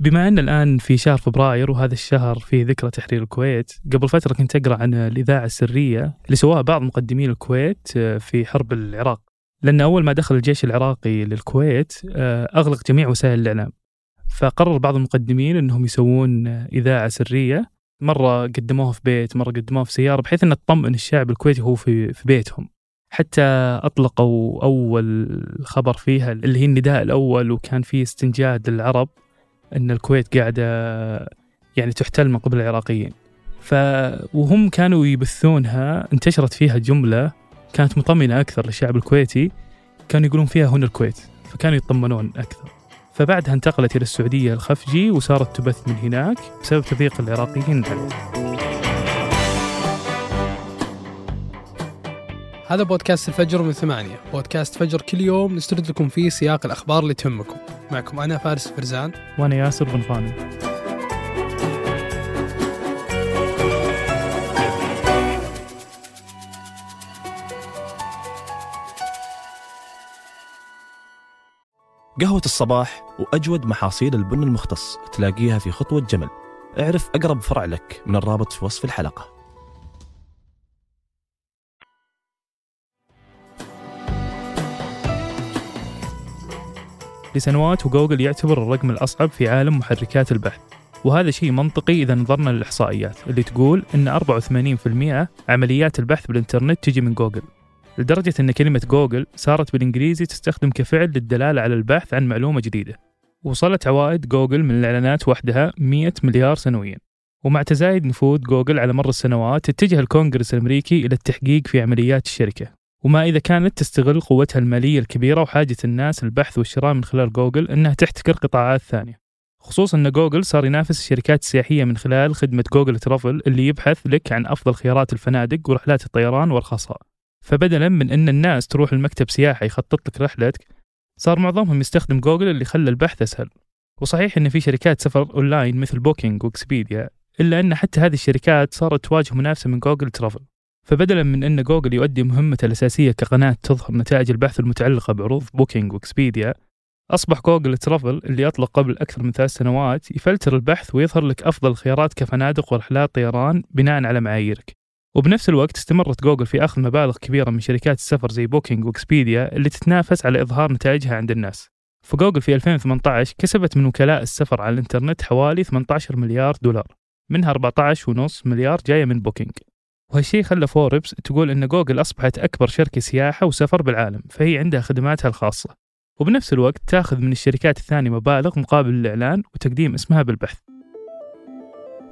بما أن الآن في شهر فبراير وهذا الشهر فيه ذكرى تحرير الكويت قبل فترة كنت أقرأ عن الإذاعة السرية اللي سواها بعض مقدمين الكويت آه، في حرب العراق. لأن أول ما دخل الجيش العراقي للكويت آه، أغلق جميع وسائل الإعلام. فقرر بعض المقدمين أنهم يسوون إذاعة سرية. مرة قدموها في بيت مرة قدموها في سيارة بحيث أن تطمئن الشعب الكويتي وهو في, في بيتهم. حتى أطلقوا أول خبر فيها اللي هي النداء الأول وكان فيه استنجاد للعرب. أن الكويت قاعدة يعني تحتل من قبل العراقيين. ف وهم كانوا يبثونها انتشرت فيها جملة كانت مطمئنة أكثر للشعب الكويتي كانوا يقولون فيها هنا الكويت فكانوا يطمنون أكثر. فبعدها انتقلت إلى السعودية الخفجي وصارت تبث من هناك بسبب تضييق العراقيين. عليه هذا بودكاست الفجر من ثمانية. بودكاست فجر كل يوم نسترد لكم فيه سياق الأخبار اللي تهمكم. معكم أنا فارس فرزان. وأنا ياسر بن فاني. قهوة الصباح وأجود محاصيل البن المختص تلاقيها في خطوة جمل. اعرف أقرب فرع لك من الرابط في وصف الحلقة. لسنوات وجوجل يعتبر الرقم الأصعب في عالم محركات البحث. وهذا شيء منطقي إذا نظرنا للإحصائيات اللي تقول أن 84% عمليات البحث بالإنترنت تجي من جوجل. لدرجة أن كلمة جوجل صارت بالإنجليزي تستخدم كفعل للدلالة على البحث عن معلومة جديدة. وصلت عوائد جوجل من الإعلانات وحدها 100 مليار سنويا. ومع تزايد نفوذ جوجل على مر السنوات اتجه الكونغرس الأمريكي إلى التحقيق في عمليات الشركة. وما إذا كانت تستغل قوتها المالية الكبيرة وحاجة الناس البحث والشراء من خلال جوجل أنها تحتكر قطاعات ثانية. خصوصا أن جوجل صار ينافس الشركات السياحية من خلال خدمة جوجل ترافل اللي يبحث لك عن أفضل خيارات الفنادق ورحلات الطيران وأرخصها فبدلا من أن الناس تروح المكتب سياحي يخطط لك رحلتك صار معظمهم يستخدم جوجل اللي خلى البحث أسهل. وصحيح أن في شركات سفر أونلاين مثل بوكينج وإكسبيديا إلا أن حتى هذه الشركات صارت تواجه منافسة من جوجل ترافل. فبدلا من أن جوجل يؤدي مهمته الأساسية كقناة تظهر نتائج البحث المتعلقة بعروض بوكينج وإكسبيديا أصبح جوجل ترافل اللي أطلق قبل أكثر من ثلاث سنوات يفلتر البحث ويظهر لك أفضل الخيارات كفنادق ورحلات طيران بناء على معاييرك. وبنفس الوقت استمرت جوجل في أخذ مبالغ كبيرة من شركات السفر زي بوكينج وإكسبيديا اللي تتنافس على إظهار نتائجها عند الناس. فجوجل في 2018 كسبت من وكلاء السفر على الإنترنت حوالي 18 مليار دولار منها 14.5 مليار جاية من بوكينج وهالشيء خلى فوربس تقول أن جوجل أصبحت أكبر شركة سياحة وسفر بالعالم فهي عندها خدماتها الخاصة. وبنفس الوقت تأخذ من الشركات الثانية مبالغ مقابل الإعلان وتقديم اسمها بالبحث.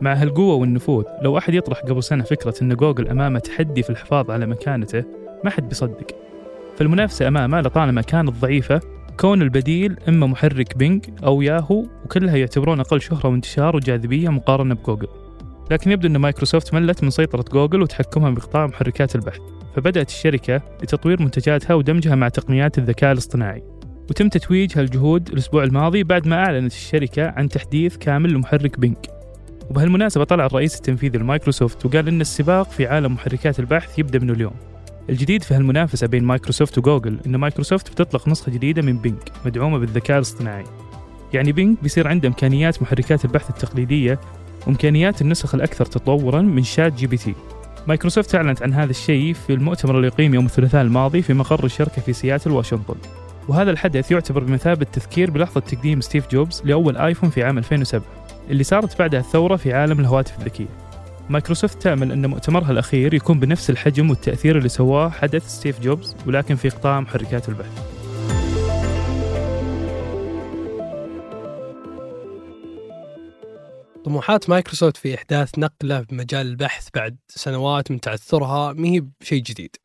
مع هالقوة والنفوذ لو أحد يطرح قبل سنة فكرة أن جوجل أمامه تحدي في الحفاظ على مكانته ما حد بيصدق. فالمنافسة أمامه لطالما كانت ضعيفة كون البديل إما محرك بينج أو ياهو وكلها يعتبرون أقل شهرة وانتشار وجاذبية مقارنة بجوجل. لكن يبدو أن مايكروسوفت ملت من سيطرة جوجل وتحكمها بقطاع محركات البحث فبدأت الشركة لتطوير منتجاتها ودمجها مع تقنيات الذكاء الاصطناعي. وتم تتويج هالجهود الأسبوع الماضي بعد ما أعلنت الشركة عن تحديث كامل لمحرك بينج. وبهالمناسبة طلع الرئيس التنفيذي لمايكروسوفت وقال إن السباق في عالم محركات البحث يبدأ من اليوم. الجديد في هالمنافسة بين مايكروسوفت وجوجل إن مايكروسوفت بتطلق نسخة جديدة من بينج مدعومة بالذكاء الاصطناعي. يعني بينج بيصير عنده إمكانيات محركات البحث التقليدية وإمكانيات النسخ الأكثر تطورا من شات جي بي تي. مايكروسوفت أعلنت عن هذا الشيء في المؤتمر اللي أقيم يوم الثلاثاء الماضي في مقر الشركة في سياتل واشنطن. وهذا الحدث يعتبر بمثابة تذكير بلحظة تقديم ستيف جوبز لأول آيفون في عام 2007 اللي صارت بعدها الثورة في عالم الهواتف الذكية. مايكروسوفت تأمل أن مؤتمرها الأخير يكون بنفس الحجم والتأثير اللي سواه حدث ستيف جوبز ولكن في قطاع محركات البحث. طموحات مايكروسوفت في إحداث نقلة بمجال البحث بعد سنوات من تعثرها ما هي بشيء جديد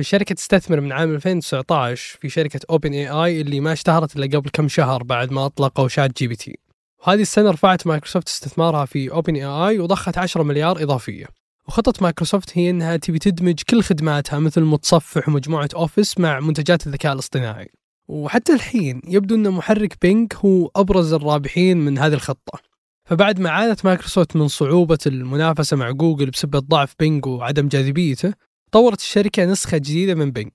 الشركة تستثمر من عام 2019 في شركة Open AI اللي ما اشتهرت إلا قبل كم شهر بعد ما أطلقوا شات جي بي تي. وهذه السنة رفعت مايكروسوفت استثمارها في Open AI وضخت 10 مليار إضافية. وخطة مايكروسوفت هي إنها تبي تدمج كل خدماتها مثل متصفح ومجموعة أوفيس مع منتجات الذكاء الاصطناعي. وحتى الحين يبدو إن محرك بينج هو أبرز الرابحين من هذه الخطة. فبعد ما عانت مايكروسوفت من صعوبة المنافسة مع جوجل بسبب ضعف بينج وعدم جاذبيته طورت الشركة نسخة جديدة من بينج.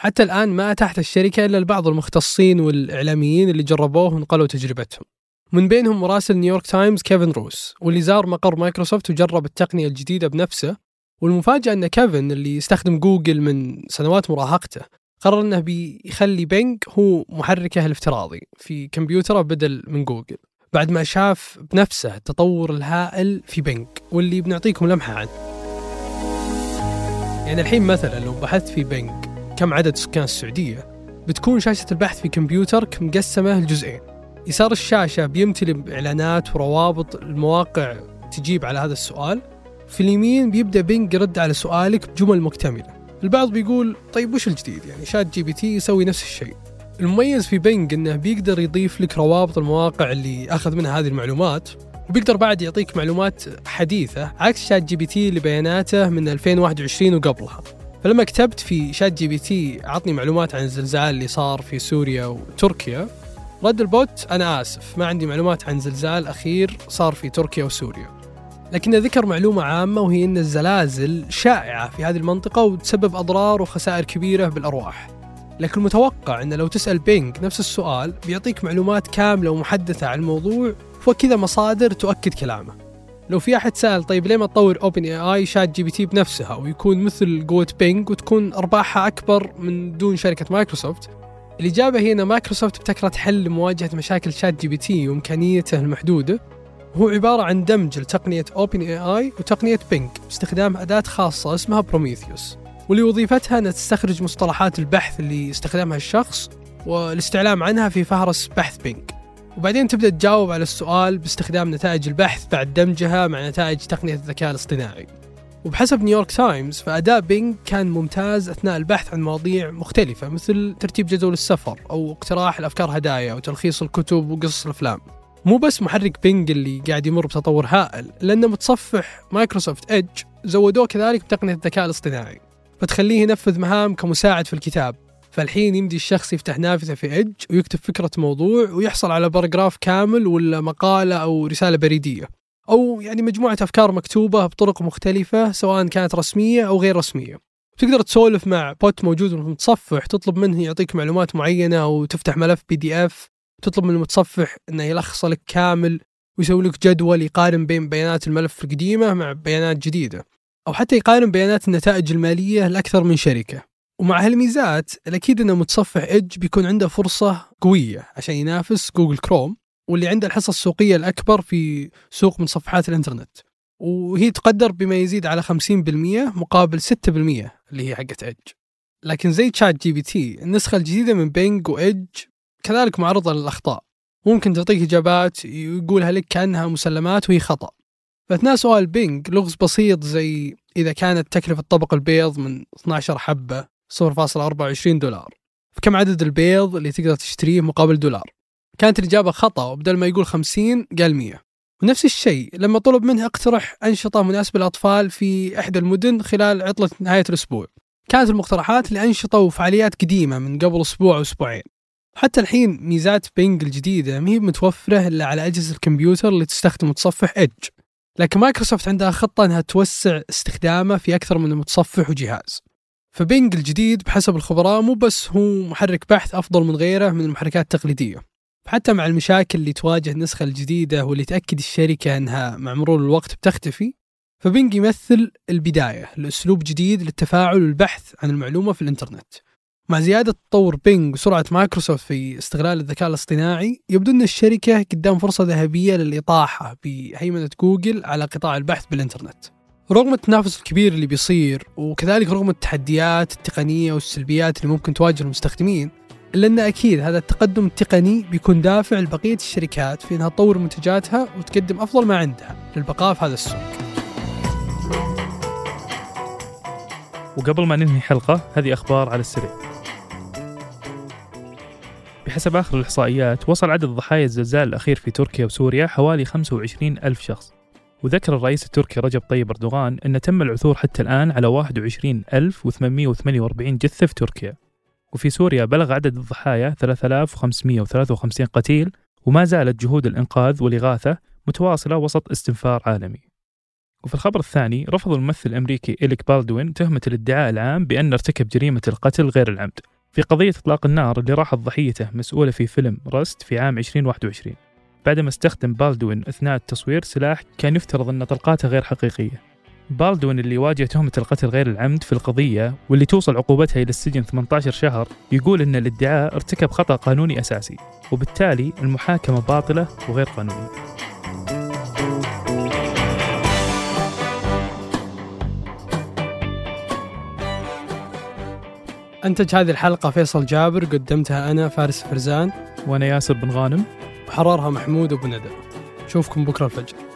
حتى الآن ما أتاحت الشركة إلا لبعض المختصين والإعلاميين اللي جربوه ونقلوا تجربتهم. من بينهم مراسل نيويورك تايمز كيفن روس واللي زار مقر مايكروسوفت وجرب التقنية الجديدة بنفسه. والمفاجأة أن كيفن اللي يستخدم جوجل من سنوات مراهقته قرر أنه بيخلي بينج هو محركه الافتراضي في كمبيوتره بدل من جوجل. بعد ما شاف بنفسه التطور الهائل في بينج واللي بنعطيكم لمحة عنه يعني الحين مثلا لو بحثت في بينج كم عدد سكان السعودية بتكون شاشة البحث في كمبيوترك مقسمة لجزئين. يسار الشاشة بيمتلي بإعلانات وروابط المواقع تجيب على هذا السؤال. في اليمين بيبدأ بينج يرد على سؤالك بجمل مكتملة. البعض بيقول طيب وش الجديد؟ يعني شات جي بي تي يسوي نفس الشيء. المميز في بينج إنه بيقدر يضيف لك روابط المواقع اللي أخذ منها هذه المعلومات وبيقدر بعد يعطيك معلومات حديثة عكس شات جي بي تي اللي من 2021 وقبلها. فلما كتبت في شات جي بي تي عطني معلومات عن الزلزال اللي صار في سوريا وتركيا رد البوت أنا آسف ما عندي معلومات عن زلزال أخير صار في تركيا وسوريا. لكنه ذكر معلومة عامة وهي أن الزلازل شائعة في هذه المنطقة وتسبب أضرار وخسائر كبيرة بالأرواح. لكن المتوقع أنه لو تسأل بينج نفس السؤال بيعطيك معلومات كاملة ومحدثة عن الموضوع وكذا مصادر تؤكد كلامه. لو في أحد سأل طيب ليه ما تطور Open AI شات جي بي تي بنفسها ويكون مثل قوة بينج وتكون أرباحها أكبر من دون شركة مايكروسوفت؟ الإجابة هي إن مايكروسوفت ابتكرت حل لمواجهه مشاكل شات جي بي تي وإمكانيته المحدودة. هو عبارة عن دمج لتقنية Open AI وتقنية بينج باستخدام أداة خاصة اسمها بروميثيوس واللي وظيفتها أنها تستخرج مصطلحات البحث اللي استخدمها الشخص والاستعلام عنها في فهرس بحث بينج وبعدين تبدأ تجاوب على السؤال باستخدام نتائج البحث بعد دمجها مع نتائج تقنية الذكاء الاصطناعي. وبحسب نيويورك تايمز فأداء بينج كان ممتاز أثناء البحث عن مواضيع مختلفة مثل ترتيب جدول السفر أو اقتراح أفكار هدايا وتلخيص الكتب وقصص الأفلام. مو بس محرك بينج اللي قاعد يمر بتطور هائل لأن متصفح مايكروسوفت إدج زودوه كذلك بتقنية الذكاء الاصطناعي. فتخليه ينفذ مهام كمساعد في الكتابة. فالحين يمدي الشخص يفتح نافذة في إدج ويكتب فكرة موضوع ويحصل على paragraph كامل ولا مقالة أو رسالة بريدية. أو يعني مجموعة أفكار مكتوبة بطرق مختلفة سواء كانت رسمية أو غير رسمية. تقدر تسولف مع بوت موجود في المتصفح تطلب منه يعطيك معلومات معينة أو تفتح ملف PDF تطلب من المتصفح إنه يلخص لك كامل ويسوي لك جدول يقارن بين بيانات الملف القديمة مع بيانات جديدة. أو حتى يقارن بيانات النتائج المالية لأكثر من شركة. ومع هالميزات الأكيد أن متصفح إدج بيكون عنده فرصة قوية عشان ينافس جوجل كروم واللي عنده الحصة السوقية الأكبر في سوق متصفحات الإنترنت. وهي تقدر بما يزيد على 50% مقابل 6% اللي هي حقت إدج لكن زي تشات جي بي تي النسخة الجديدة من بينج وإدج كذلك معرضة للأخطاء. ممكن تعطيك إجابات يقولها لك كأنها مسلمات وهي خطأ. فأثناء سؤال بينج لغز بسيط زي إذا كانت تكلفة طبق البيض من 12 حبة 0.24 دولار. فكم عدد البيض اللي تقدر تشتريه مقابل دولار؟ كانت الإجابة خطأ وبدل ما يقول 50 قال 100 ونفس الشيء لما طلب منه اقترح أنشطة مناسبة للأطفال في إحدى المدن خلال عطلة نهاية الأسبوع. كانت المقترحات لأنشطة وفعاليات قديمة من قبل أسبوع أو أسبوعين. حتى الحين ميزات بينج الجديدة ما هي متوفرة إلا على أجهزة الكمبيوتر اللي تستخدم متصفح إدج لكن مايكروسوفت عندها خطة أنها توسع استخدامه في أكثر من متصفح وجهاز. فبينج الجديد بحسب الخبراء مو بس هو محرك بحث أفضل من غيره من المحركات التقليدية. حتى مع المشاكل اللي تواجه النسخة الجديدة واللي تأكد الشركة أنها مع مرور الوقت بتختفي فبينج يمثل البداية لأسلوب جديد للتفاعل والبحث عن المعلومة في الإنترنت. مع زيادة تطور بينج وسرعة مايكروسوفت في استغلال الذكاء الاصطناعي يبدو أن الشركة قدام فرصة ذهبية للإطاحة بهيمنة جوجل على قطاع البحث بالإنترنت. رغم التنافس الكبير اللي بيصير وكذلك رغم التحديات التقنية والسلبيات اللي ممكن تواجه المستخدمين إلا أن أكيد هذا التقدم التقني بيكون دافع لبقية الشركات في أنها تطور منتجاتها وتقدم أفضل ما عندها للبقاء في هذا السوق. وقبل ما ننهي حلقة هذه أخبار على السريع. بحسب آخر الإحصائيات وصل عدد ضحايا الزلزال الأخير في تركيا وسوريا حوالي 25 ألف شخص. وذكر الرئيس التركي رجب طيب أردوغان أن تم العثور حتى الآن على 21848 جثة في تركيا. وفي سوريا بلغ عدد الضحايا 3553 قتيل وما زالت جهود الإنقاذ والإغاثة متواصلة وسط استنفار عالمي. وفي الخبر الثاني رفض الممثل الأمريكي إليك بالدوين تهمة الادعاء العام بأن ارتكب جريمة القتل غير العمد. في قضية إطلاق النار اللي راحت ضحيته مسؤولة في فيلم رست في عام 2021 بعدما استخدم بالدوين أثناء التصوير سلاح كان يفترض أن طلقاته غير حقيقية. بالدوين اللي واجه تهمة القتل غير العمد في القضية واللي توصل عقوبتها إلى السجن 18 شهر يقول أن الادعاء ارتكب خطأ قانوني أساسي وبالتالي المحاكمة باطلة وغير قانونية. أنتج هذه الحلقة فيصل جابر قدمتها أنا فارس فرزان. وأنا ياسر بن غانم. وحررها محمود أبو ندى. نشوفكم بكرة الفجر.